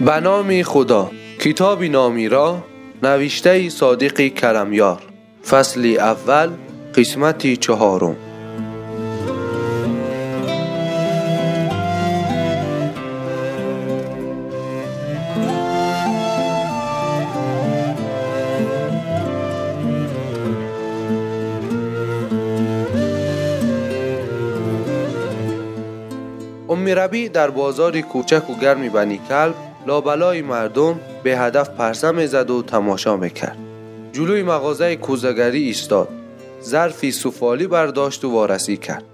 به نام خدا. کتابی نامی را نوشته صادق کرمیار. فصل اول قسمت چهارم. امی ربی در بازار کوچک و گرمی بنی کلب لابلای مردم به هدف پرسم زد و تماشا می‌کرد. جلوی مغازه کوزگری ایستاد. ظرفی سفالی برداشت و وارسی کرد.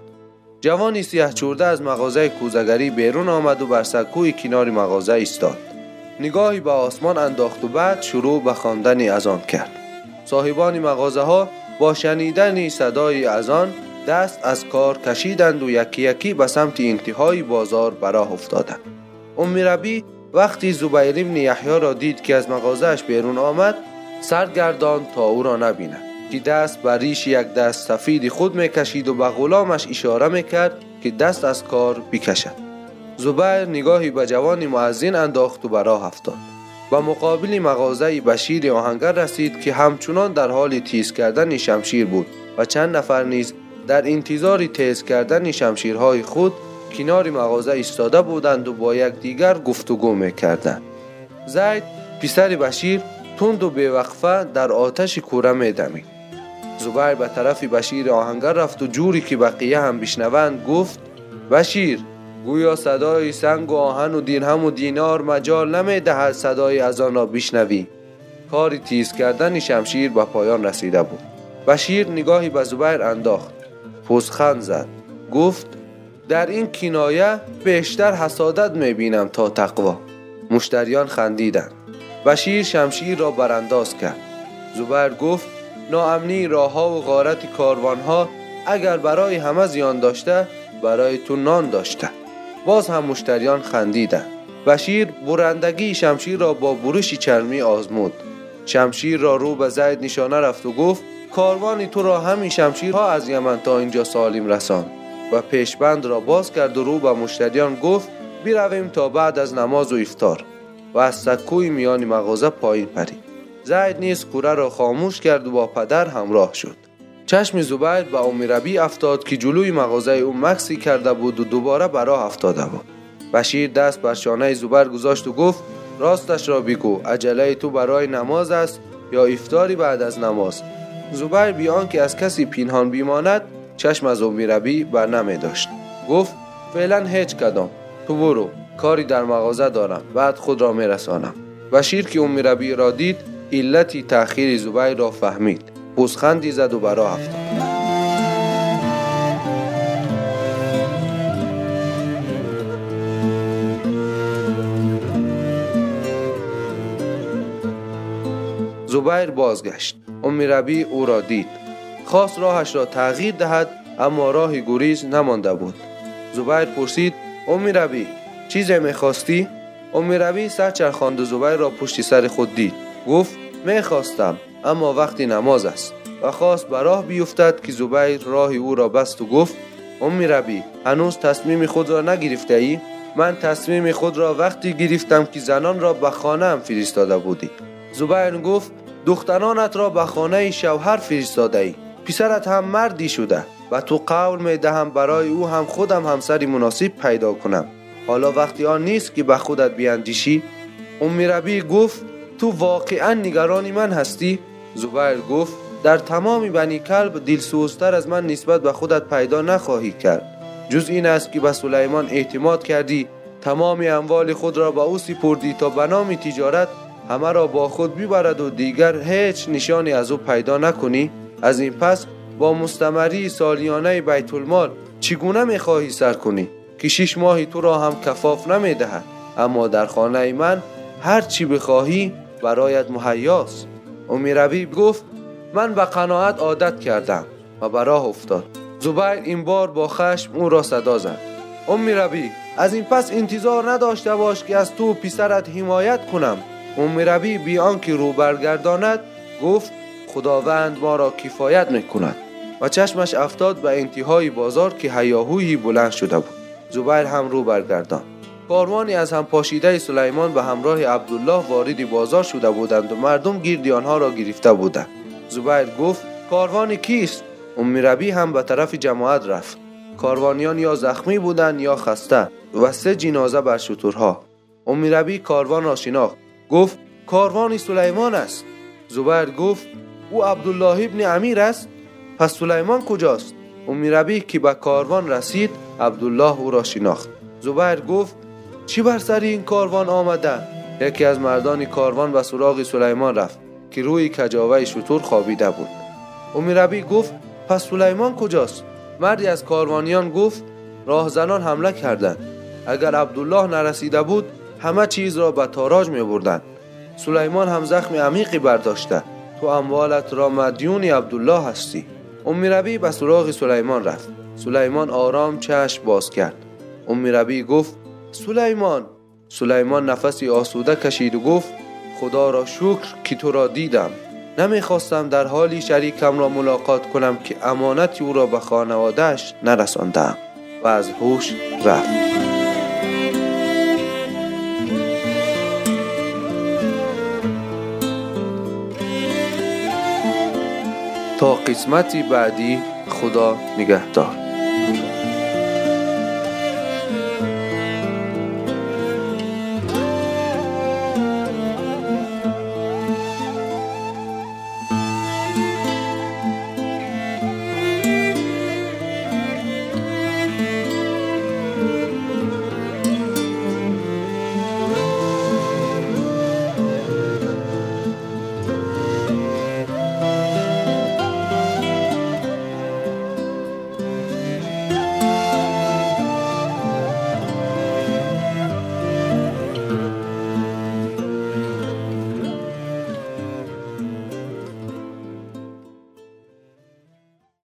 جوانی سیاه چورده از مغازه کوزگری بیرون آمد و بر سکوی کنار مغازه ایستاد. نگاهی به آسمان انداخت و بعد شروع به خواندن اذان کرد. صاحبان مغازه ها با شنیدن صدای اذان دست از کار کشیدند و یکی یکی به سمت انتهای بازار براه افتادند. امی ربی وقتی زبیر ابن یحیی را دید که از مغازهش بیرون آمد سرگردان تا او را نبیند. که دست بر ریش یک دست سفید خود می‌کشید و به غلامش اشاره می‌کرد که دست از کار بکشد زبیر نگاهی به جوان معزین انداخت و به راه افتاد. و مقابل مغازه بشیر آهنگر رسید که همچنان در حال تیز کردن شمشیر بود و چند نفر نیز در انتظار تیز کردن شمشیرهای خود کنار مغازه ایستاده بودند و با یکدیگر گفتگو می‌کردند. زید پسر بشیر تند و بیوقفه در آتش کوره میدمید. زبیر به طرف بشیر آهنگر رفت و جوری که بقیه هم بشنوند گفت بشیر گویا صدای سنگ و آهن و دینهم و دینار مجال نمی‌دهد صدای از آن را بشنوی. کاری تیز کردن شمشیر به پایان رسیده بود. بشیر نگاهی به زبیر انداخت. پوزخند زد. گفت در این کنایه بیشتر حسادت می‌بینم تا تقوا. مشتریان خندیدند بشیر شمشیر را برانداز کرد. زبیر گفت ناامنی راهها و غارت کاروانها اگر برای همه زیان داشته برای تو نان داشته. باز هم مشتریان خندیدند بشیر برندگی شمشیر را با بروشی چرمی آزمود. شمشیر را رو به زید نشانه رفت و گفت کاروانی تو را همین شمشیرها از یمن تا اینجا سالیم رساند. و پیشبند را باز کرد و رو به مشتریان گفت بیرویم تا بعد از نماز و افتار و از سکوی میان مغازه پایین پرید. زید نیز کوره را خاموش کرد و با پدر همراه شد. چشم زبیر به امی ربی افتاد که جلوی مغازه او مکسی کرده بود و دوباره براه افتاده بود. بشیر دست بر شانه زبیر گذاشت و گفت راستش را بگو عجله تو برای نماز است یا افتاری بعد از نماز؟ زبیر بیان که از کسی پینهان بیماند چشم از امی ربی بر نمی داشت. گفت فعلا هیچ کدام. تو برو کاری در مغازه دارم بعد خود را می رسانم بشیر که امی ربی را دید علتی تأخیر زبیر را فهمید. پوزخندی زد و برا افتاد. زبیر بازگشت. امی ربی او را دید. خواست راهش را تغییر دهد اما راه گریز نمانده بود. زبیر پرسید امی ربی چیزی می‌خواستی؟ امی ربی سر چرخاند زبیر را پشت سر خود دید. گفت می‌خواستم اما وقتی نماز است. و خواست به راه بیفتد که زبیر راه او را بست و گفت امی ربی هنوز تصمیم خود را نگرفته ای؟ من تصمیم خود را وقتی گرفتم که زنان را به خانه هم فرستاده بودی. زبیر گفت دخترانت را به خانه شوهر فرستاده ای. پسرت هم مردی شده و تو قول می دهم برای او هم خودم همسری مناسب پیدا کنم. حالا وقتی آن نیست که به خودت بیاندیشی امی ربی گفت تو واقعا نگرانی من هستی؟ زبیر گفت در تمام بنی کلب دلسوزتر از من نسبت به خودت پیدا نخواهی کرد. جز این است که به سلیمان اعتماد کردی تمام اموال خود را به او سپردی تا به نام تجارت همه را با خود ببرد و دیگر هیچ نشانی از او پیدا نکنی؟ از این پس با مستمری سالیانه بیت المال چگونه می‌خواهی سر کنی که شش ماهی تو را هم کفاف نمی‌دهد؟ اما در خانه من هر چی بخواهی برایت مهیاست. امی ربی گفت من به قناعت عادت کردم و براه افتاد. زبیر این بار با خشم او را صدا زد. امی ربی از این پس انتظار نداشته باش که از تو پسرت حمایت کنم. امی ربی بیان که رو برگرداند گفت خداوند ما را کفایت می‌کند. و چشمش افتاد به انتهای بازار که هیاهویی بلند شده بود. زبیر هم رو برگردان کاروانی از هم پاشیده سلیمان به همراه عبدالله وارد بازار شده بودند و مردم گیردی آنها را گرفته بودند. زبیر گفت کاروان کیست؟ امی ربی هم به طرف جماعت رفت. کاروانیان یا زخمی بودند یا خسته و سه جنازه بر شترها. امی ربی کاروان را شناخت. گفت کاروان سلیمان است. زبیر گفت او عبدالله ابن امیر است. پس سلیمان کجاست؟ امی ربی که به کاروان رسید عبدالله او را شناخت. زبیر گفت چی بر سر این کاروان آمده؟ یکی از مردان کاروان به سراغ سلیمان رفت که روی کجاوه شطور خوابیده بود. امی ربی گفت پس سلیمان کجاست؟ مردی از کاروانیان گفت راهزنان حمله کردند. اگر عبدالله نرسیده بود همه چیز را به تاراج می بردن. سلیمان هم زخم عمیقی برداشته. تو اموالت را مدیون عبدالله هستی. امی ربی به سراغ سلیمان رفت. سلیمان آرام چشم باز کرد. امی ربی گفت سلیمان. سلیمان نفسی آسوده کشید و گفت خدا را شکر که تو را دیدم. نمی‌خواستم در حالی شریکم را ملاقات کنم که امانتی او را به خانوادهش نرساندم. و از هوش رفت. تا قسمتی بعدی خدا نگهدار.